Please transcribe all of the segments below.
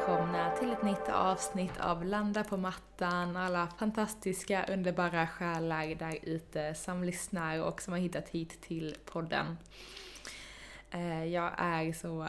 Välkomna till ett nytt avsnitt av Landa på mattan, alla fantastiska, underbara själar där ute som lyssnar och som har hittat hit till podden. Eh, jag är så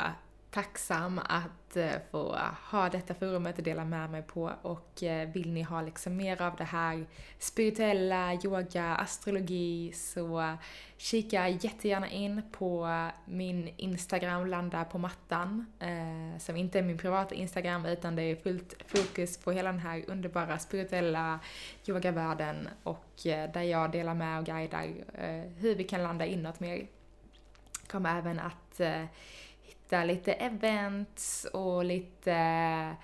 tacksam att eh, få ha detta forumet att dela med mig på och eh, vill ni ha liksom mer av det här spirituella, yoga, astrologi så kika jättegärna in på min Instagram, landa på mattan, eh, som inte är min privata Instagram utan det är fullt fokus på hela den här underbara spirituella yogavärlden och där jag delar med och guidar hur vi kan landa inåt mer. Kommer även att hitta lite events och lite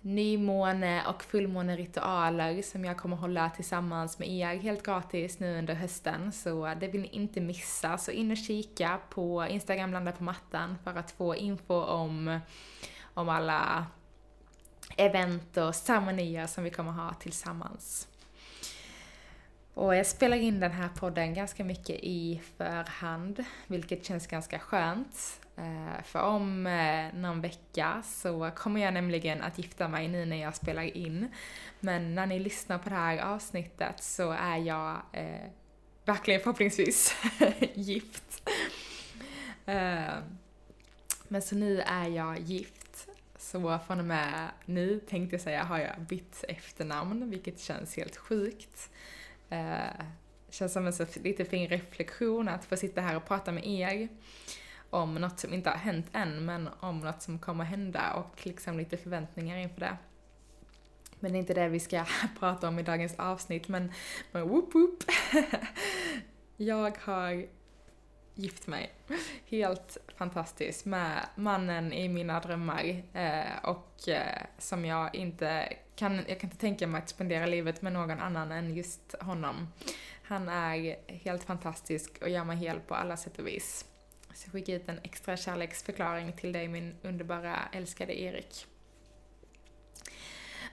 nymåne och fullmåneritualer som jag kommer hålla tillsammans med er helt gratis nu under hösten. Så det vill ni inte missa. Så in och kika på Instagram Landa på mattan för att få info om, om alla event och ceremonier som vi kommer ha tillsammans. Och jag spelar in den här podden ganska mycket i förhand, vilket känns ganska skönt. Eh, för om eh, någon vecka så kommer jag nämligen att gifta mig nu när jag spelar in. Men när ni lyssnar på det här avsnittet så är jag eh, verkligen förhoppningsvis gift. Eh, men så nu är jag gift. Så från och med nu tänkte jag säga har jag bytt efternamn, vilket känns helt sjukt. Eh, känns som en så lite fin reflektion att få sitta här och prata med er om något som inte har hänt än, men om något som kommer hända och liksom lite förväntningar inför det. Men det är inte det vi ska prata om i dagens avsnitt, men, men whoop whoop. Jag har gift mig. Helt fantastiskt med mannen i mina drömmar eh, och eh, som jag inte kan, jag kan inte tänka mig att spendera livet med någon annan än just honom. Han är helt fantastisk och gör mig hel på alla sätt och vis. Så jag skickar ut en extra kärleksförklaring till dig min underbara älskade Erik.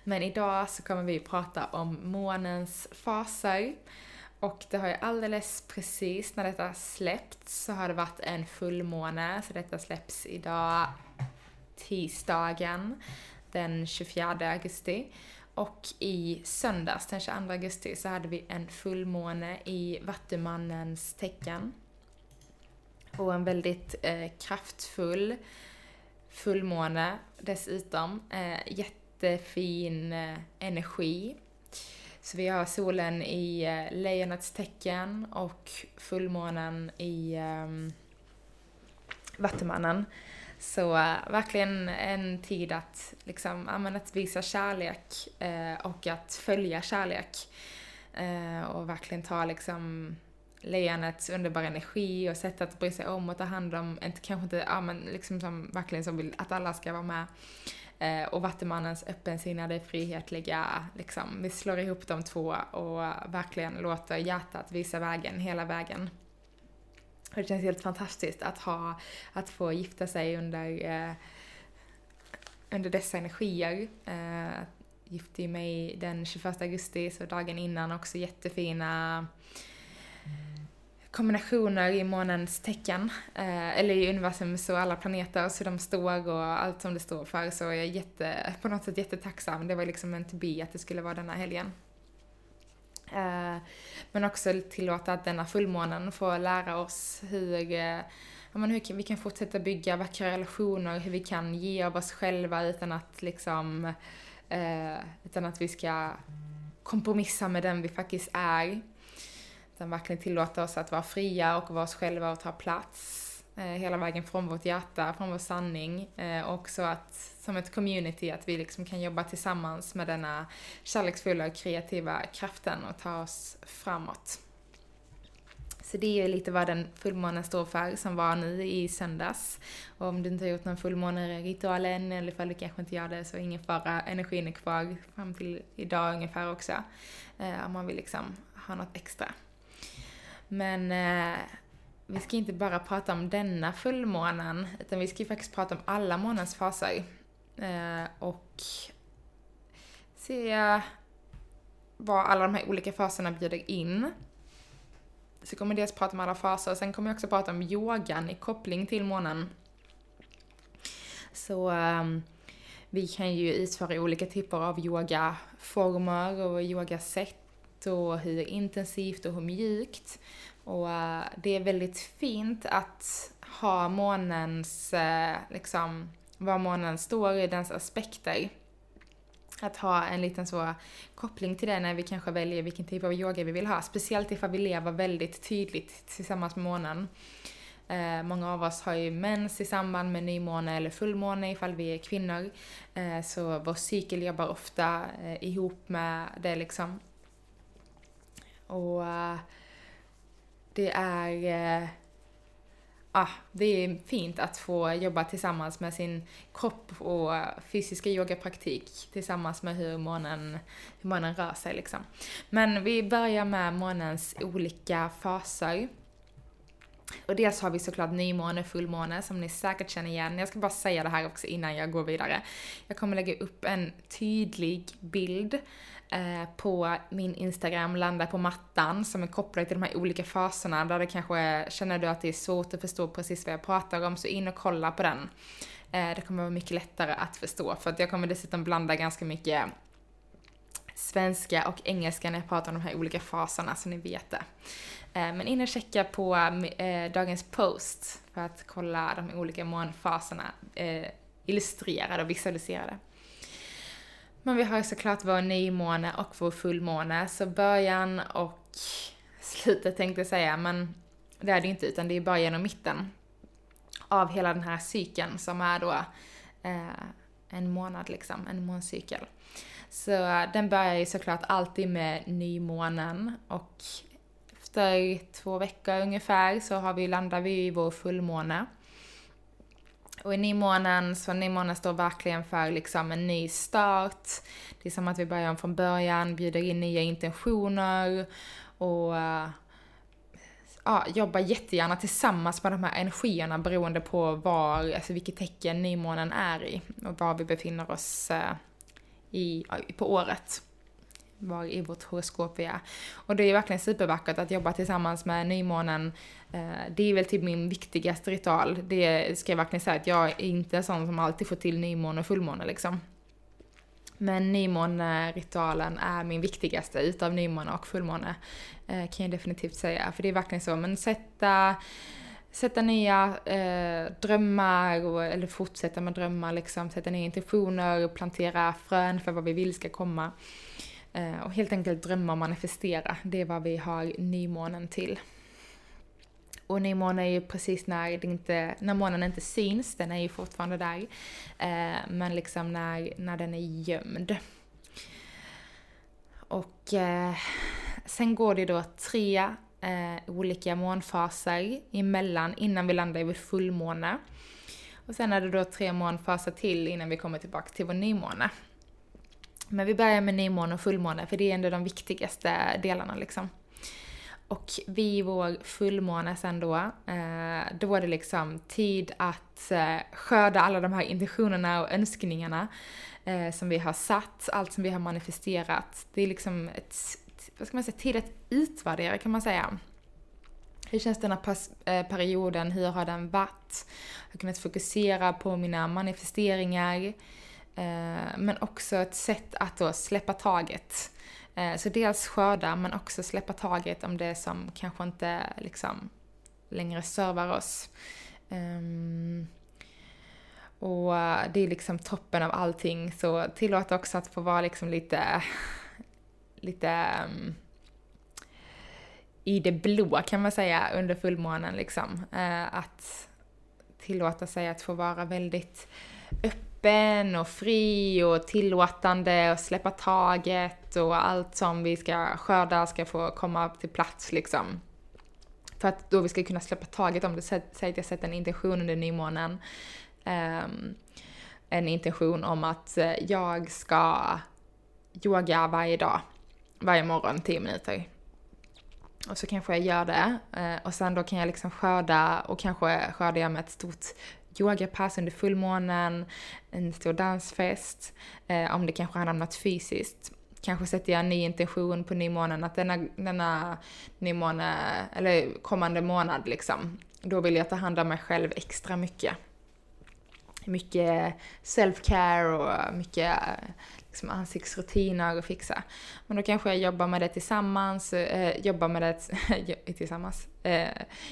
Men idag så kommer vi prata om månens faser. Och det har ju alldeles precis när detta släppts så har det varit en fullmåne, så detta släpps idag tisdagen den 24 augusti. Och i söndags den 22 augusti så hade vi en fullmåne i Vattumannens tecken på en väldigt eh, kraftfull fullmåne dessutom. Eh, jättefin eh, energi. Så vi har solen i eh, lejonets tecken och fullmånen i ehm, eh, Vattumannen. Så verkligen en tid att, liksom, ja, att visa kärlek eh, och att följa kärlek. Eh, och verkligen ta liksom lejonets underbara energi och sätt att bry sig om och ta hand om, inte, kanske inte, ja men liksom som verkligen som vill att alla ska vara med. Eh, och Vattumannens öppensinnade, frihetliga, liksom, vi slår ihop de två och verkligen låter hjärtat visa vägen hela vägen. Och det känns helt fantastiskt att ha, att få gifta sig under, eh, under dessa energier. Eh, gifte mig den 21 augusti, så dagen innan också jättefina kombinationer i månens tecken, eh, eller i universum, så alla planeter, hur de står och allt som det står för, så jag är jätte, på något sätt jättetacksam. Det var liksom en to be att det skulle vara denna helgen. Eh, men också tillåta att denna fullmånen får lära oss hur, eh, ja, men hur vi kan fortsätta bygga vackra relationer, hur vi kan ge av oss själva utan att liksom, eh, utan att vi ska kompromissa med den vi faktiskt är. Utan verkligen tillåta oss att vara fria och vara oss själva och ta plats eh, hela vägen från vårt hjärta, från vår sanning. Eh, också att som ett community att vi liksom kan jobba tillsammans med denna kärleksfulla och kreativa kraften och ta oss framåt. Så det är lite vad den fullmånen står för som var nu i söndags. Och om du inte har gjort någon fullmåneritual än eller ifall du kanske inte gör det så ingen fara, energin är kvar fram till idag ungefär också. Eh, om man vill liksom ha något extra. Men eh, vi ska inte bara prata om denna fullmånen utan vi ska ju faktiskt prata om alla månens faser. Eh, och se vad alla de här olika faserna bjuder in. Så kommer jag dels prata om alla faser, sen kommer jag också prata om yogan i koppling till månen. Så um, vi kan ju utföra olika typer av yogaformer och yogasätt och hur intensivt och hur mjukt. Och uh, det är väldigt fint att ha månens, uh, liksom, var månen står i dens aspekter att ha en liten så koppling till det när vi kanske väljer vilken typ av yoga vi vill ha. Speciellt ifall vi lever väldigt tydligt tillsammans med månen. Eh, många av oss har ju mens i samband med nymåne eller fullmåne ifall vi är kvinnor. Eh, så vår cykel jobbar ofta eh, ihop med det liksom. Och eh, det är eh, ah, det är fint att få jobba tillsammans med sin kropp och fysiska yogapraktik tillsammans med hur månen, hur månen rör sig liksom. Men vi börjar med månens olika faser. Och dels har vi såklart nymåne, fullmåne som ni säkert känner igen. Jag ska bara säga det här också innan jag går vidare. Jag kommer lägga upp en tydlig bild Eh, på min Instagram, landa på mattan, som är kopplad till de här olika faserna, där det kanske känner du att det är svårt att förstå precis vad jag pratar om, så in och kolla på den. Eh, det kommer vara mycket lättare att förstå, för att jag kommer dessutom blanda ganska mycket svenska och engelska när jag pratar om de här olika faserna, så ni vet det. Eh, men in och checka på dagens post för att kolla de olika månfaserna illustrerade och visualiserade. Men vi har ju såklart vår nymåne och vår fullmåne, så början och slutet tänkte jag säga, men det är det inte, utan det är bara genom mitten av hela den här cykeln som är då eh, en månad liksom, en måncykel. Så den börjar ju såklart alltid med nymånen och efter två veckor ungefär så har vi, landar vi i vår fullmåne. Och i nymånen, så nymånen står verkligen för liksom en ny start. Det är som att vi börjar om från början, bjuder in nya intentioner och uh, ja, jobbar jättegärna tillsammans med de här energierna beroende på var, alltså vilket tecken nymånen är i och var vi befinner oss uh, i, på året var i vårt horoskop vi är. Och det är verkligen supervackert att jobba tillsammans med nymånen. Eh, det är väl typ min viktigaste ritual. Det ska jag verkligen säga att jag är inte en sån som alltid får till nymåne och fullmåne liksom. Men nymåneritualen är min viktigaste utav nymåne och fullmåne. Eh, kan jag definitivt säga. För det är verkligen så, men sätta sätta nya eh, drömmar, och, eller fortsätta med drömmar liksom, sätta nya intentioner, plantera frön för vad vi vill ska komma. Eh, och helt enkelt drömma och manifestera, det är vad vi har nymånen till. Och nymånen är ju precis när, det inte, när månen inte syns, den är ju fortfarande där. Eh, men liksom när, när den är gömd. Och eh, sen går det då tre eh, olika månfaser emellan innan vi landar i vår fullmåne. Och sen är det då tre månfaser till innan vi kommer tillbaka till vår nymåne. Men vi börjar med nymåne och fullmåne, för det är ändå de viktigaste delarna liksom. Och vid vår fullmåne sen då, eh, då är det liksom tid att eh, skörda alla de här intentionerna och önskningarna eh, som vi har satt, allt som vi har manifesterat. Det är liksom ett, vad ska man säga, tid att utvärdera kan man säga. Hur känns den här eh, perioden? Hur har den varit? Jag har kunnat fokusera på mina manifesteringar. Eh, men också ett sätt att då släppa taget. Eh, så dels skörda, men också släppa taget om det som kanske inte liksom längre servar oss. Ehm, och det är liksom toppen av allting, så tillåt också att få vara liksom lite, lite ehm, i det blå kan man säga under fullmånen liksom. Eh, att tillåta sig att få vara väldigt öppen öppen och fri och tillåtande och släppa taget och allt som vi ska skörda ska få komma till plats liksom. för att då vi ska kunna släppa taget om det. Säg att jag sätter en intention under nymånen. Um, en intention om att eh, jag ska yoga varje dag, varje morgon 10 minuter. Och så kanske jag gör det eh, och sen då kan jag liksom skörda och kanske skördar jag med ett stort yogapass under fullmånen, en stor dansfest, eh, om det kanske har hamnat fysiskt. Kanske sätter jag en ny intention på nymånen att denna, denna nymåne, eller kommande månad liksom, då vill jag ta hand om mig själv extra mycket. Mycket self-care och mycket liksom ansiktsrutiner och fixa. Men då kanske jag jobbar med det tillsammans, eh, jobbar med det tillsammans, eh,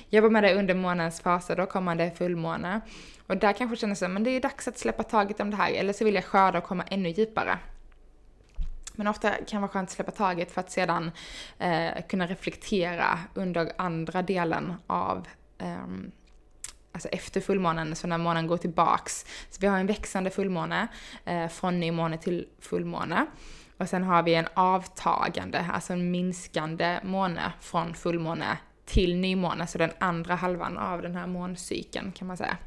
jobbar med det under månens faser, då kommande fullmåne. Och där kanske känner jag att det är dags att släppa taget om det här, eller så vill jag skörda och komma ännu djupare. Men ofta kan det vara skönt att släppa taget för att sedan eh, kunna reflektera under andra delen av um, alltså efter fullmånen, så när månen går tillbaks. Så vi har en växande fullmåne eh, från nymåne till fullmåne. Och sen har vi en avtagande, alltså en minskande måne från fullmåne till nymåne, så den andra halvan av den här måncykeln kan man säga.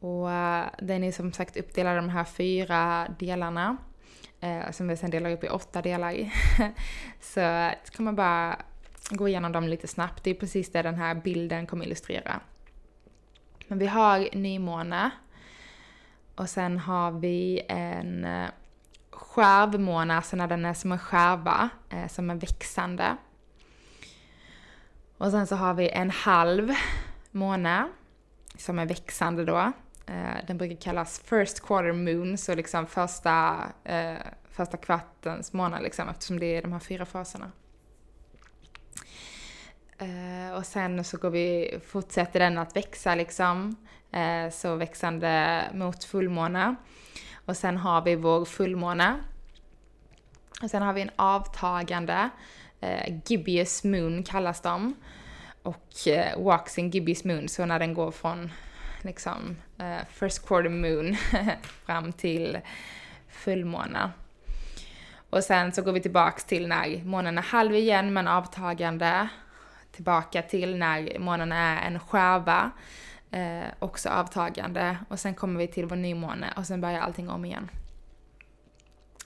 Och eh, den är som sagt uppdelad i de här fyra delarna, eh, som vi sen delar upp i åtta delar. Eh, så kan man bara gå igenom dem lite snabbt. Det är precis det den här bilden kommer illustrera. Men vi har nymåne. Och sen har vi en eh, skärvmåne, alltså när den är som en skärva, eh, som är växande. Och sen så har vi en halv måne, som är växande då. Eh, den brukar kallas first quarter moon, så liksom första, eh, första kvartens månad liksom, eftersom det är de här fyra faserna. Eh, och sen så går vi, fortsätter den att växa liksom, eh, så växande mot fullmåne. Och sen har vi vår fullmåne. Och sen har vi en avtagande, eh, Gibeus moon kallas de. Och eh, in Gibeus moon, så när den går från liksom eh, first quarter moon fram till fullmåne. Och sen så går vi tillbaks till när månen är halv igen men avtagande tillbaka till när månen är en skärva, eh, också avtagande. Och sen kommer vi till vår nymåne och sen börjar allting om igen.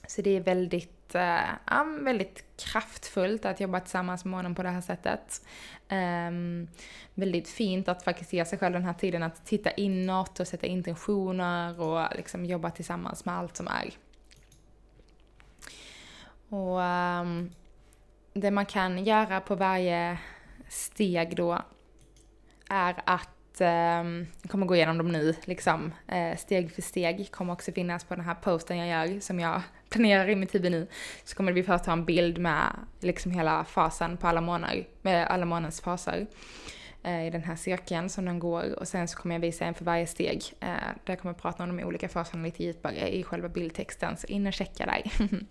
Så det är väldigt, eh, ja, väldigt kraftfullt att jobba tillsammans med månen på det här sättet. Um, väldigt fint att faktiskt ge sig själv den här tiden att titta inåt och sätta intentioner och liksom jobba tillsammans med allt som är. Och um, det man kan göra på varje steg då är att, eh, jag kommer gå igenom dem nu, liksom eh, steg för steg, kommer också finnas på den här posten jag gör som jag planerar i mitt huvud nu. Så kommer vi först ha en bild med liksom hela fasen på alla månader, med alla månadens faser eh, i den här cirkeln som den går och sen så kommer jag visa en för varje steg. Eh, där jag kommer prata om de olika faserna lite djupare i själva bildtexten, så in och checka där.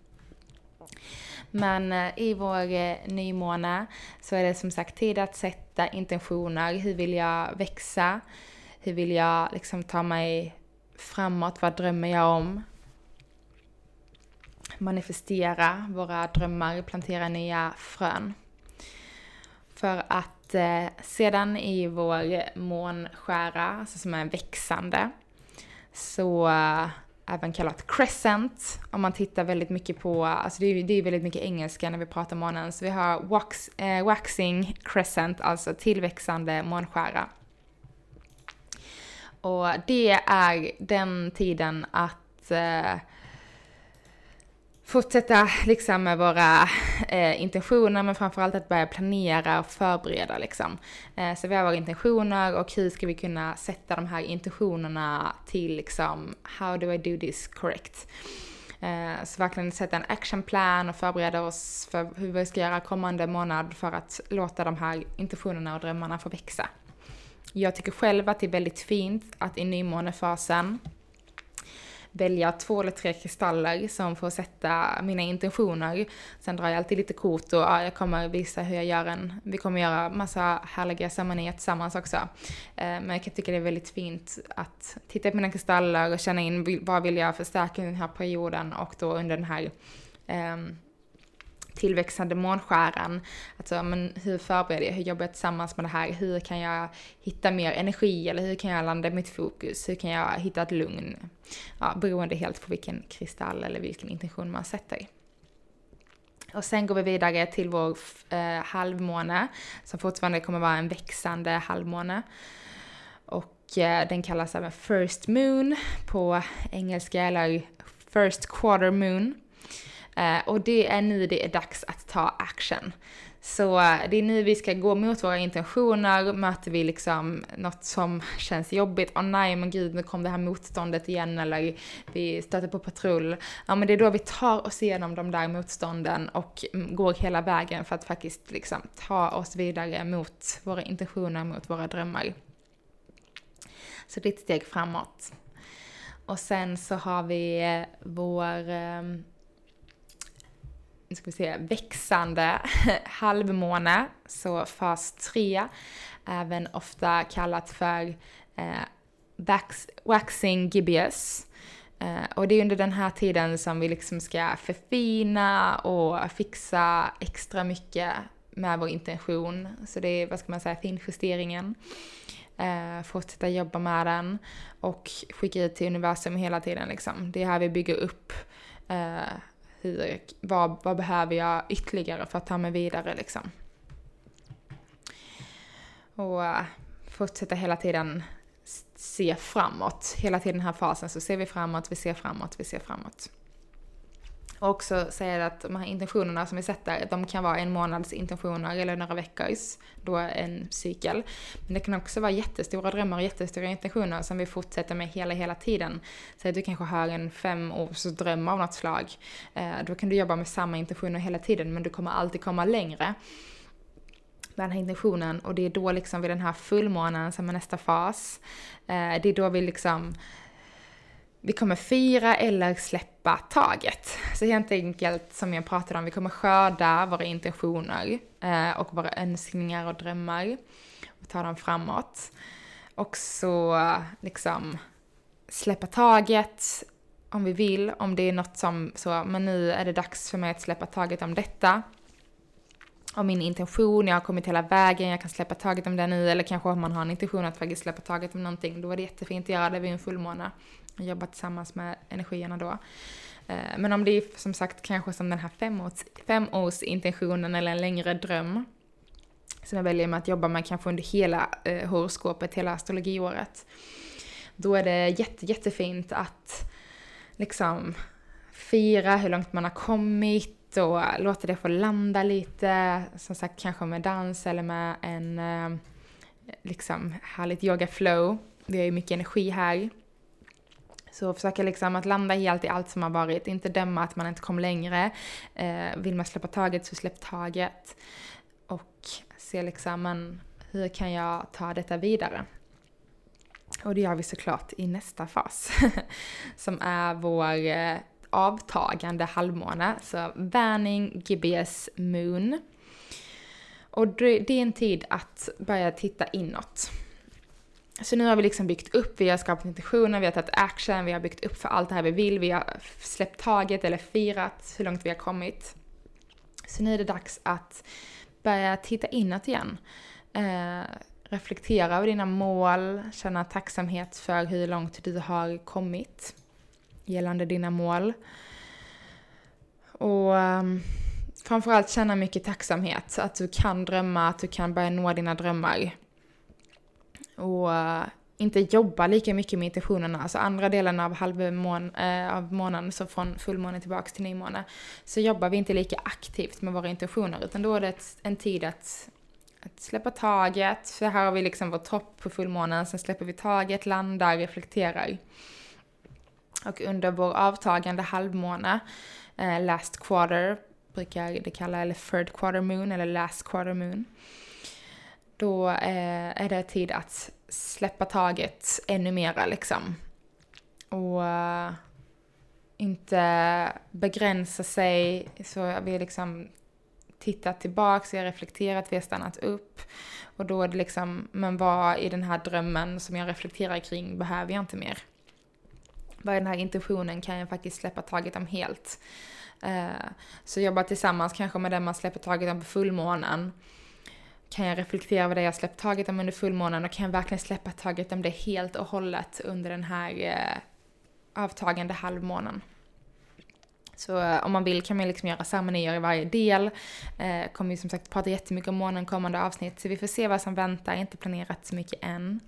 Men eh, i vår eh, nymåne så är det som sagt tid att sätta intentioner. Hur vill jag växa? Hur vill jag liksom ta mig framåt? Vad drömmer jag om? Manifestera våra drömmar, plantera nya frön. För att eh, sedan i vår månskära, alltså som är växande, så även kallat crescent. Om man tittar väldigt mycket på, alltså det är, det är väldigt mycket engelska när vi pratar månen. Så vi har wax, eh, waxing crescent, alltså tillväxande månskära. Och det är den tiden att eh, fortsätta liksom med våra eh, intentioner men framförallt att börja planera och förbereda liksom. Eh, så vi har våra intentioner och hur ska vi kunna sätta de här intentionerna till liksom how do I do this correct? Eh, så verkligen sätta en actionplan och förbereda oss för hur vi ska göra kommande månad för att låta de här intentionerna och drömmarna få växa. Jag tycker själv att det är väldigt fint att i nymånefasen välja två eller tre kristaller som får sätta mina intentioner. Sen drar jag alltid lite kort och ja, jag kommer visa hur jag gör en, vi kommer göra massa härliga ceremonier tillsammans också. Eh, men jag kan tycka det är väldigt fint att titta på mina kristaller och känna in vad vill jag förstärka den här perioden och då under den här um, tillväxande månskäran. Alltså, men hur förbereder jag? Hur jobbar jag tillsammans med det här? Hur kan jag hitta mer energi? Eller hur kan jag landa mitt fokus? Hur kan jag hitta ett lugn? Ja, beroende helt på vilken kristall eller vilken intention man sätter. Och sen går vi vidare till vår eh, halvmåne, som fortfarande kommer vara en växande halvmåne. Och eh, den kallas även First Moon på engelska, eller First Quarter Moon. Eh, och det är nu det är dags att ta action. Så eh, det är nu vi ska gå mot våra intentioner, möter vi liksom något som känns jobbigt, åh oh, nej men gud nu kom det här motståndet igen eller vi stöter på patrull. Ja men det är då vi tar oss igenom de där motstånden och mm, går hela vägen för att faktiskt liksom ta oss vidare mot våra intentioner, mot våra drömmar. Så det är ett steg framåt. Och sen så har vi eh, vår ehm, nu ska vi se, växande halvmåne, så fas 3, även ofta kallat för eh, wax, waxing gibbous. Eh, och det är under den här tiden som vi liksom ska förfina och fixa extra mycket med vår intention. Så det är, vad ska man säga, finjusteringen. Eh, fortsätta jobba med den och skicka ut till universum hela tiden liksom. Det är här vi bygger upp eh, hur, vad, vad behöver jag ytterligare för att ta mig vidare liksom. Och eh, fortsätta hela tiden se framåt. Hela tiden den här fasen så ser vi framåt, vi ser framåt, vi ser framåt. Och också säger att de här intentionerna som vi sätter, de kan vara en månads intentioner eller några veckors, då en cykel. Men det kan också vara jättestora drömmar och jättestora intentioner som vi fortsätter med hela, hela tiden. Säg att du kanske har en femårsdröm av något slag. Eh, då kan du jobba med samma intentioner hela tiden, men du kommer alltid komma längre den här intentionen och det är då liksom vid den här fullmånen som är nästa fas. Eh, det är då vi liksom vi kommer fira eller släppa taget. Så helt enkelt som jag pratade om, vi kommer skörda våra intentioner eh, och våra önskningar och drömmar och ta dem framåt. Och så liksom släppa taget om vi vill, om det är något som så, men nu är det dags för mig att släppa taget om detta. Om min intention, jag har kommit hela vägen, jag kan släppa taget om det nu, eller kanske om man har en intention att faktiskt släppa taget om någonting, då är det jättefint att göra det vid en fullmåne jobba tillsammans med energierna då. Eh, men om det är som sagt kanske som den här femårs, femårsintentionen eller en längre dröm som jag väljer med att jobba med kanske under hela eh, horoskopet, hela astrologiåret. Då är det jätte, jättefint att liksom fira hur långt man har kommit och låta det få landa lite. Som sagt kanske med dans eller med en eh, liksom härligt yoga flow. Vi har ju mycket energi här. Så försöka liksom att landa helt i allt som har varit, inte döma att man inte kom längre. Eh, vill man släppa taget så släpp taget. Och se liksom, men hur kan jag ta detta vidare? Och det gör vi såklart i nästa fas, som är vår eh, avtagande halvmåne, så Värning GBS, Moon. Och det är en tid att börja titta inåt. Så nu har vi liksom byggt upp, vi har skapat intentioner, vi har tagit action, vi har byggt upp för allt det här vi vill, vi har släppt taget eller firat hur långt vi har kommit. Så nu är det dags att börja titta inåt igen. Eh, reflektera över dina mål, känna tacksamhet för hur långt du har kommit gällande dina mål. Och um, framförallt känna mycket tacksamhet, att du kan drömma, att du kan börja nå dina drömmar och eh, inte jobba lika mycket med intentionerna. Alltså andra delen av halvmån, eh, av månaden, så från fullmåne tillbaks till nymåne, så jobbar vi inte lika aktivt med våra intentioner, utan då är det ett, en tid att, att släppa taget. För här har vi liksom vår topp på fullmånen, sen släpper vi taget, landar, reflekterar. Och under vår avtagande halvmåne, eh, last quarter, brukar det kalla, eller third quarter moon, eller last quarter moon, då eh, är det tid att släppa taget ännu mera liksom. Och uh, inte begränsa sig, så vi har liksom tittat tillbaks, vi har reflekterat, vi har stannat upp. Och då är det liksom, men vad i den här drömmen som jag reflekterar kring behöver jag inte mer? Vad i den här intentionen kan jag faktiskt släppa taget om helt? Eh, så jobba tillsammans kanske med den man släpper taget om på fullmånen. Kan jag reflektera över det jag släppt taget om under fullmånen och kan jag verkligen släppa taget om det helt och hållet under den här eh, avtagande halvmånen. Så eh, om man vill kan man liksom göra ceremonier i varje del. Eh, kommer ju som sagt prata jättemycket om månen kommande avsnitt, så vi får se vad som väntar, inte planerat så mycket än.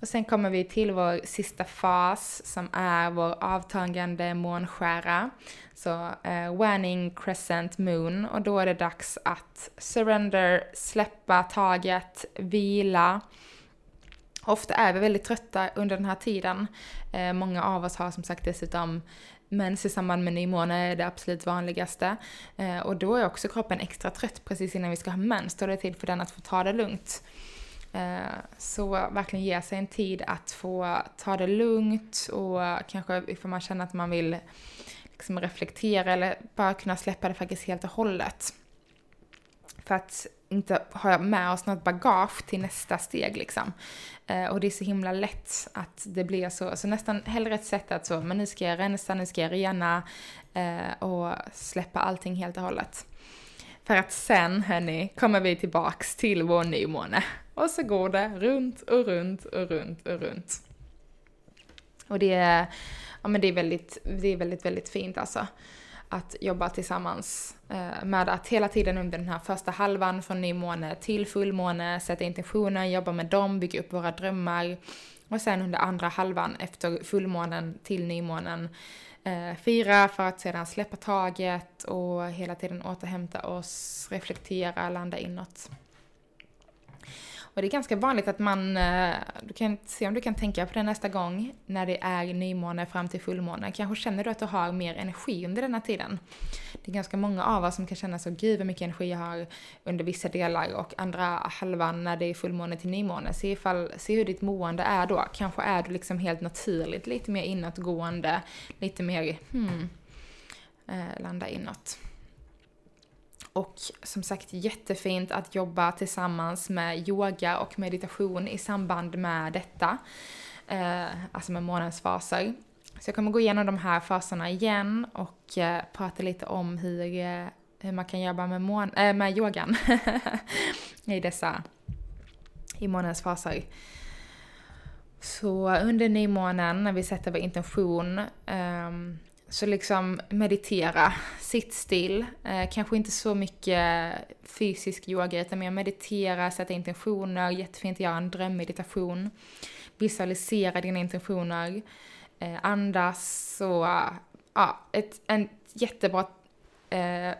Och sen kommer vi till vår sista fas som är vår avtagande månskära. Så eh, waning crescent moon och då är det dags att surrender, släppa taget, vila. Ofta är vi väldigt trötta under den här tiden. Eh, många av oss har som sagt dessutom mens i samband med nymåne är det absolut vanligaste. Eh, och då är också kroppen extra trött precis innan vi ska ha mens. Då är det tid för den att få ta det lugnt. Eh, så verkligen ge sig en tid att få ta det lugnt och kanske ifall man känner att man vill liksom reflektera eller bara kunna släppa det faktiskt helt och hållet. För att inte ha med oss något bagage till nästa steg liksom. Eh, och det är så himla lätt att det blir så. Så nästan hellre ett sätt att så, men nu ska jag rensa, nu ska jag rena eh, och släppa allting helt och hållet. För att sen, hörni, kommer vi tillbaks till vår nymåne. Och så går det runt och runt och runt och runt. Och det är, ja men det är väldigt, det är väldigt, väldigt fint alltså. Att jobba tillsammans eh, med att hela tiden under den här första halvan från nymåne till fullmåne sätta intentioner, jobba med dem, bygga upp våra drömmar. Och sen under andra halvan efter fullmånen till nymånen eh, fira för att sedan släppa taget och hela tiden återhämta oss, reflektera, landa inåt. Och det är ganska vanligt att man, eh, du kan se om du kan tänka på det nästa gång när det är nymåne fram till fullmåne. Kanske känner du att du har mer energi under denna tiden. Det är ganska många av oss som kan känna så, gud vad mycket energi jag har under vissa delar och andra halvan när det är fullmåne till nymåne. Se, ifall, se hur ditt mående är då. Kanske är du liksom helt naturligt lite mer inåtgående, lite mer hmm, eh, landa inåt. Och som sagt jättefint att jobba tillsammans med yoga och meditation i samband med detta. Eh, alltså med månens faser. Så jag kommer gå igenom de här faserna igen och eh, prata lite om hur, eh, hur man kan jobba med, mån äh, med yogan i dessa, i månens faser. Så under nymånen, när vi sätter vår intention, um, så liksom meditera, sitt still, eh, kanske inte så mycket fysisk yoga utan mer meditera, sätta intentioner, jättefint att göra en drömmeditation, visualisera dina intentioner, eh, andas och ja, ett en jättebra eh,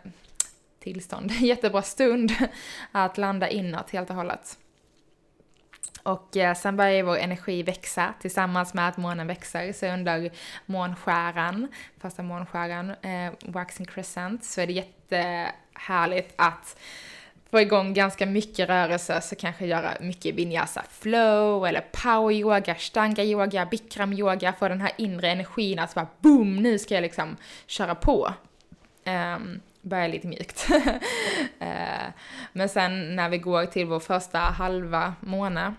tillstånd, jättebra stund att landa inåt helt och hållet. Och eh, sen börjar vår energi växa tillsammans med att månen växer. Så under månskäran, första månskäran, eh, waxing crescent, så är det jättehärligt att få igång ganska mycket rörelse, så kanske göra mycket vinyasa flow eller power yoga, stanga yoga, bikram yoga, få den här inre energin att bara boom, nu ska jag liksom köra på. Ehm, um, börja lite mjukt. uh, men sen när vi går till vår första halva månad,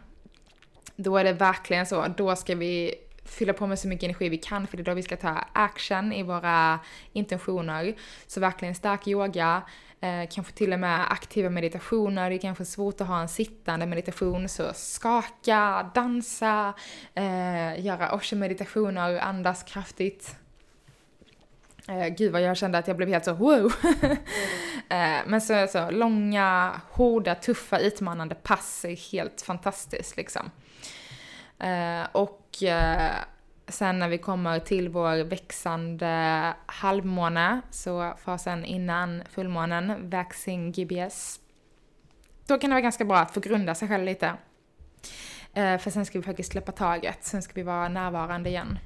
då är det verkligen så, då ska vi fylla på med så mycket energi vi kan för det är då vi ska ta action i våra intentioner. Så verkligen stark yoga, eh, kanske till och med aktiva meditationer, det är kanske svårt att ha en sittande meditation, så skaka, dansa, eh, göra osha-meditationer, andas kraftigt. Eh, gud vad jag kände att jag blev helt så wow! eh, men så, så långa, hårda, tuffa, utmanande pass är helt fantastiskt liksom. Eh, och eh, sen när vi kommer till vår växande halvmåne, så fasen innan fullmånen, vaxing GBS, då kan det vara ganska bra att få grunda sig själv lite. Eh, för sen ska vi faktiskt släppa taget, sen ska vi vara närvarande igen.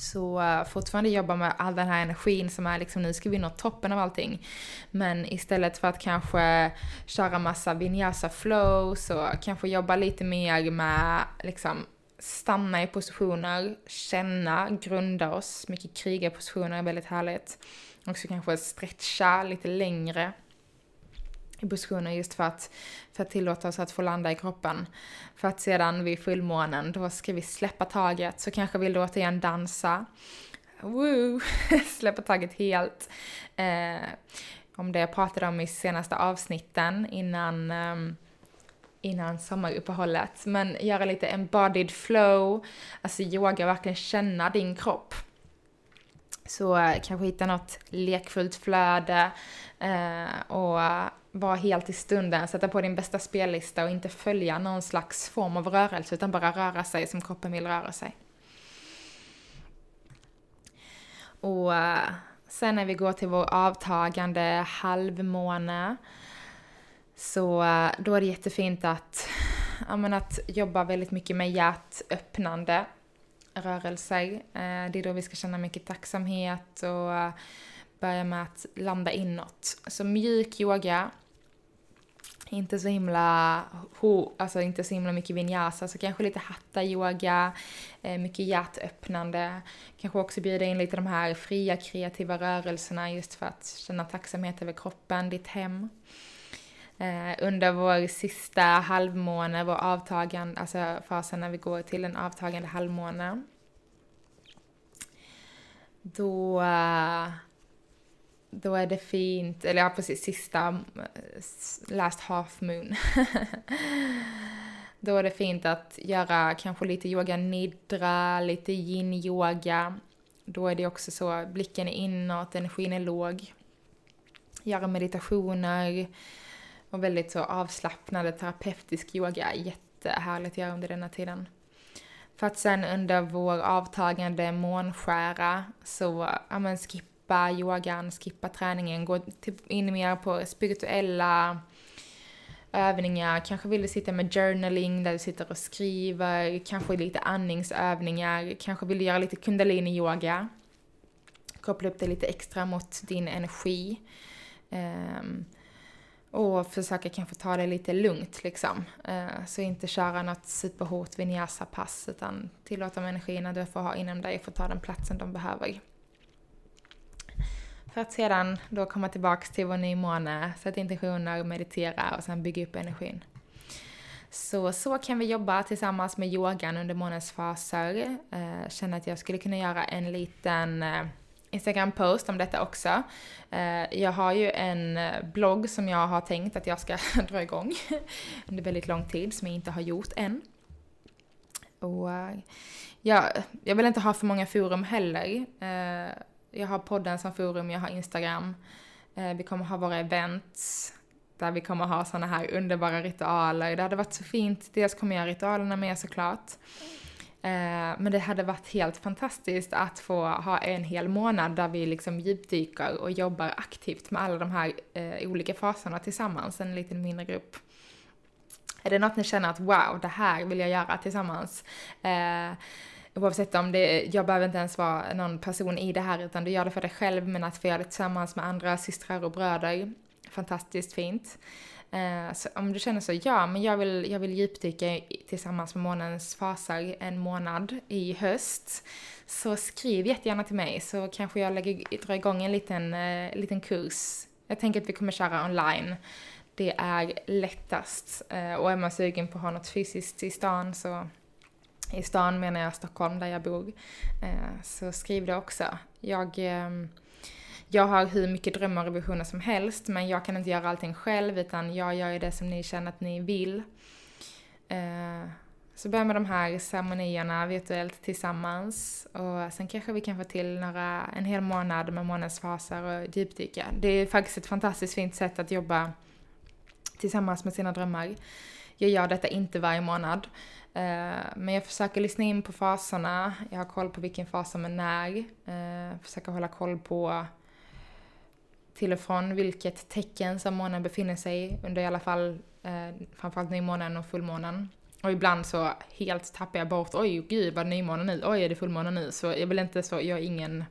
Så uh, fortfarande jobba med all den här energin som är liksom nu ska vi nå toppen av allting. Men istället för att kanske köra massa vinyasa flow så kanske jobba lite mer med liksom stanna i positioner, känna, grunda oss. Mycket krigarpositioner är väldigt härligt. Också kanske stretcha lite längre i positioner just för att, för att tillåta oss att få landa i kroppen. För att sedan vid fullmånen, då ska vi släppa taget, så kanske vill du återigen dansa. woo, släppa taget helt. Eh, om det jag pratade om i senaste avsnitten innan eh, innan sommaruppehållet. Men göra lite embodied flow, alltså yoga, verkligen känna din kropp. Så eh, kanske hitta något lekfullt flöde eh, och vara helt i stunden, sätta på din bästa spellista och inte följa någon slags form av rörelse utan bara röra sig som kroppen vill röra sig. Och eh, sen när vi går till vår avtagande halvmåne så eh, då är det jättefint att, ja, att jobba väldigt mycket med hjärtöppnande rörelser. Eh, det är då vi ska känna mycket tacksamhet och börja med att landa inåt. Så mjuk yoga, inte så himla, alltså inte så himla mycket vinyasa, så kanske lite hatta-yoga, eh, mycket hjärtöppnande. Kanske också bjuda in lite de här fria kreativa rörelserna just för att känna tacksamhet över kroppen, ditt hem eh, under vår sista halvmåne, vår avtagande, alltså fasen när vi går till en avtagande halvmåne. Då, eh, då är det fint, eller ja precis, sista, eh, last half moon. då är det fint att göra kanske lite yoga nidra, lite yin-yoga. Då är det också så, blicken är inåt, energin är låg. Göra meditationer, och väldigt så avslappnande terapeutisk yoga. Jättehärligt att göra under denna tiden. För att sen under vår avtagande månskära så, ja men skippa yogan, skippa träningen, gå in mer på spirituella övningar, kanske vill du sitta med journaling där du sitter och skriver, kanske lite andningsövningar, kanske vill du göra lite kundalini-yoga. Koppla upp det lite extra mot din energi. Um, och försöka kanske ta det lite lugnt liksom. Uh, så inte köra något superhårt vinyasa-pass utan tillåta energierna du får ha inom dig få ta den platsen de behöver. För att sedan då komma tillbaks till vår nymåne, sätta intentioner, meditera och sen bygga upp energin. Så, så kan vi jobba tillsammans med yogan under månens faser. Eh, känner att jag skulle kunna göra en liten eh, Instagram-post om detta också. Eh, jag har ju en eh, blogg som jag har tänkt att jag ska dra igång under väldigt lång tid som jag inte har gjort än. Och eh, ja, jag, jag vill inte ha för många forum heller. Eh, jag har podden som forum, jag har Instagram. Eh, vi kommer ha våra events där vi kommer ha såna här underbara ritualer. Det hade varit så fint. Dels kommer jag ha ritualerna med såklart. Eh, men det hade varit helt fantastiskt att få ha en hel månad där vi liksom djupdyker och jobbar aktivt med alla de här eh, olika faserna tillsammans, en liten mindre grupp. Är det något ni känner att wow, det här vill jag göra tillsammans? Oavsett om det, jag behöver inte ens vara någon person i det här utan du gör det för dig själv men att få göra det tillsammans med andra systrar och bröder, fantastiskt fint. Eh, så om du känner så, ja men jag vill, jag vill djupdyka tillsammans med månens faser en månad i höst. Så skriv jättegärna till mig så kanske jag lägger, drar igång en liten, eh, liten kurs. Jag tänker att vi kommer köra online. Det är lättast. Eh, och är man sugen på att ha något fysiskt i stan så i stan menar jag Stockholm där jag bor. Eh, så skriv det också. Jag ehm, jag har hur mycket drömmar och visioner som helst, men jag kan inte göra allting själv, utan jag gör ju det som ni känner att ni vill. Eh, så börja med de här ceremonierna virtuellt tillsammans och sen kanske vi kan få till några, en hel månad med månadsfaser och djupdyka. Det är faktiskt ett fantastiskt fint sätt att jobba tillsammans med sina drömmar. Jag gör detta inte varje månad, Eh, men jag försöker lyssna in på faserna, jag har koll på vilken fas som är när, uh, försöker hålla koll på till och från vilket tecken som månen befinner sig under i alla fall eh, framförallt nymånen och fullmånen. Och ibland så helt tappar jag bort, oj gud vad nymånen nu, oj är det fullmånen nu? Så jag vill inte så, jag är ingen,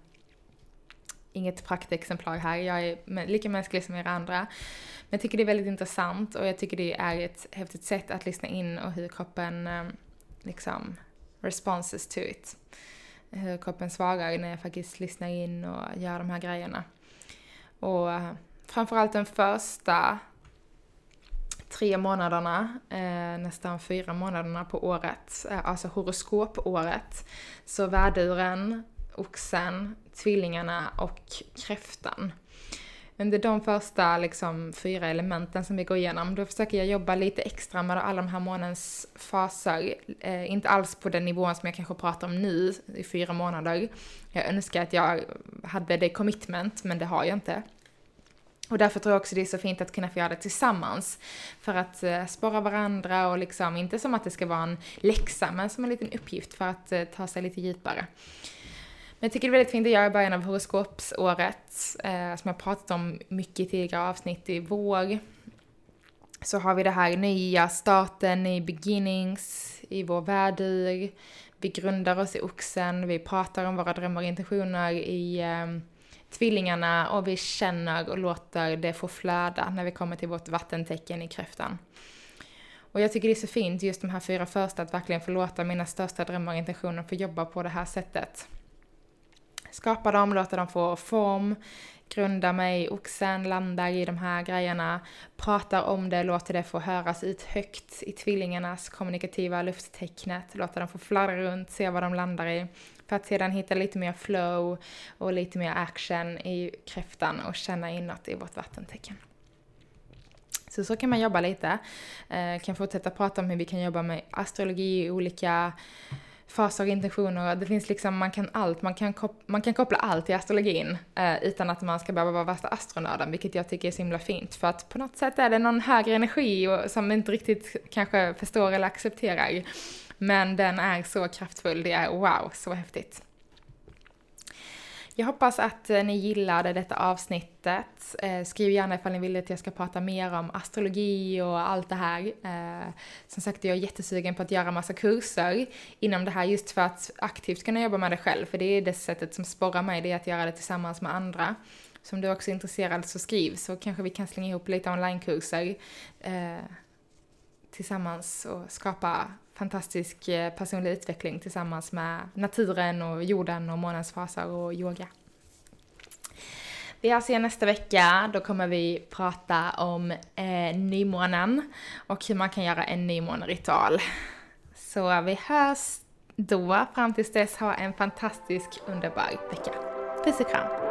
inget praktexemplar här, jag är lika mänsklig som er andra. Men jag tycker det är väldigt intressant och jag tycker det är ett häftigt sätt att lyssna in och hur kroppen eh, liksom responses to it. Hur kroppen svarar när jag faktiskt lyssnar in och gör de här grejerna. Och eh, framförallt den första tre månaderna, eh, nästan fyra månaderna på året, eh, alltså horoskopåret, så värduren oxen, tvillingarna och kräftan. Under de första liksom, fyra elementen som vi går igenom, då försöker jag jobba lite extra med alla de här månens faser. Eh, inte alls på den nivån som jag kanske pratar om nu i fyra månader. Jag önskar att jag hade det commitment, men det har jag inte. Och därför tror jag också det är så fint att kunna få göra det tillsammans. För att eh, spara varandra och liksom, inte som att det ska vara en läxa, men som en liten uppgift för att eh, ta sig lite djupare. Men jag tycker det är väldigt fint att göra i början av horoskopsåret, eh, som jag pratat om mycket i tidigare avsnitt i vår. Så har vi det här nya starten i beginnings, i vår världur. Vi grundar oss i oxen, vi pratar om våra drömmar och intentioner i eh, tvillingarna och vi känner och låter det få flöda när vi kommer till vårt vattentecken i kräftan. Och jag tycker det är så fint just de här fyra första att verkligen få låta mina största drömmar och intentioner få jobba på det här sättet. Skapa dem, låta dem få form, grunda mig i oxen, landar i de här grejerna, pratar om det, låter det få höras ut högt i tvillingarnas kommunikativa lufttecknet, låter dem få fladdra runt, se vad de landar i. För att sedan hitta lite mer flow och lite mer action i kräftan och känna inåt i vårt vattentecken. Så så kan man jobba lite. Eh, kan fortsätta prata om hur vi kan jobba med astrologi i olika faser och intentioner. Det finns liksom, man kan allt, man kan, kop man kan koppla allt till astrologin eh, utan att man ska behöva vara värsta astronörden, vilket jag tycker är så himla fint. För att på något sätt är det någon högre energi och, som inte riktigt kanske förstår eller accepterar. Men den är så kraftfull, det är wow, så häftigt. Jag hoppas att eh, ni gillade detta avsnittet. Eh, skriv gärna ifall ni vill att jag ska prata mer om astrologi och allt det här. Eh, som sagt, jag är jättesugen på att göra massa kurser inom det här just för att aktivt kunna jobba med det själv. För det är det sättet som sporrar mig, det är att göra det tillsammans med andra. Så om du också är intresserad så skriv så kanske vi kan slänga ihop lite onlinekurser tillsammans och skapa fantastisk eh, personlig utveckling tillsammans med naturen och jorden och månens faser och yoga. Vi hörs alltså igen nästa vecka. Då kommer vi prata om eh, nymånen och hur man kan göra en nymåneritual. Så vi hörs då. Fram tills dess, ha en fantastisk, underbar vecka. Puss och kram!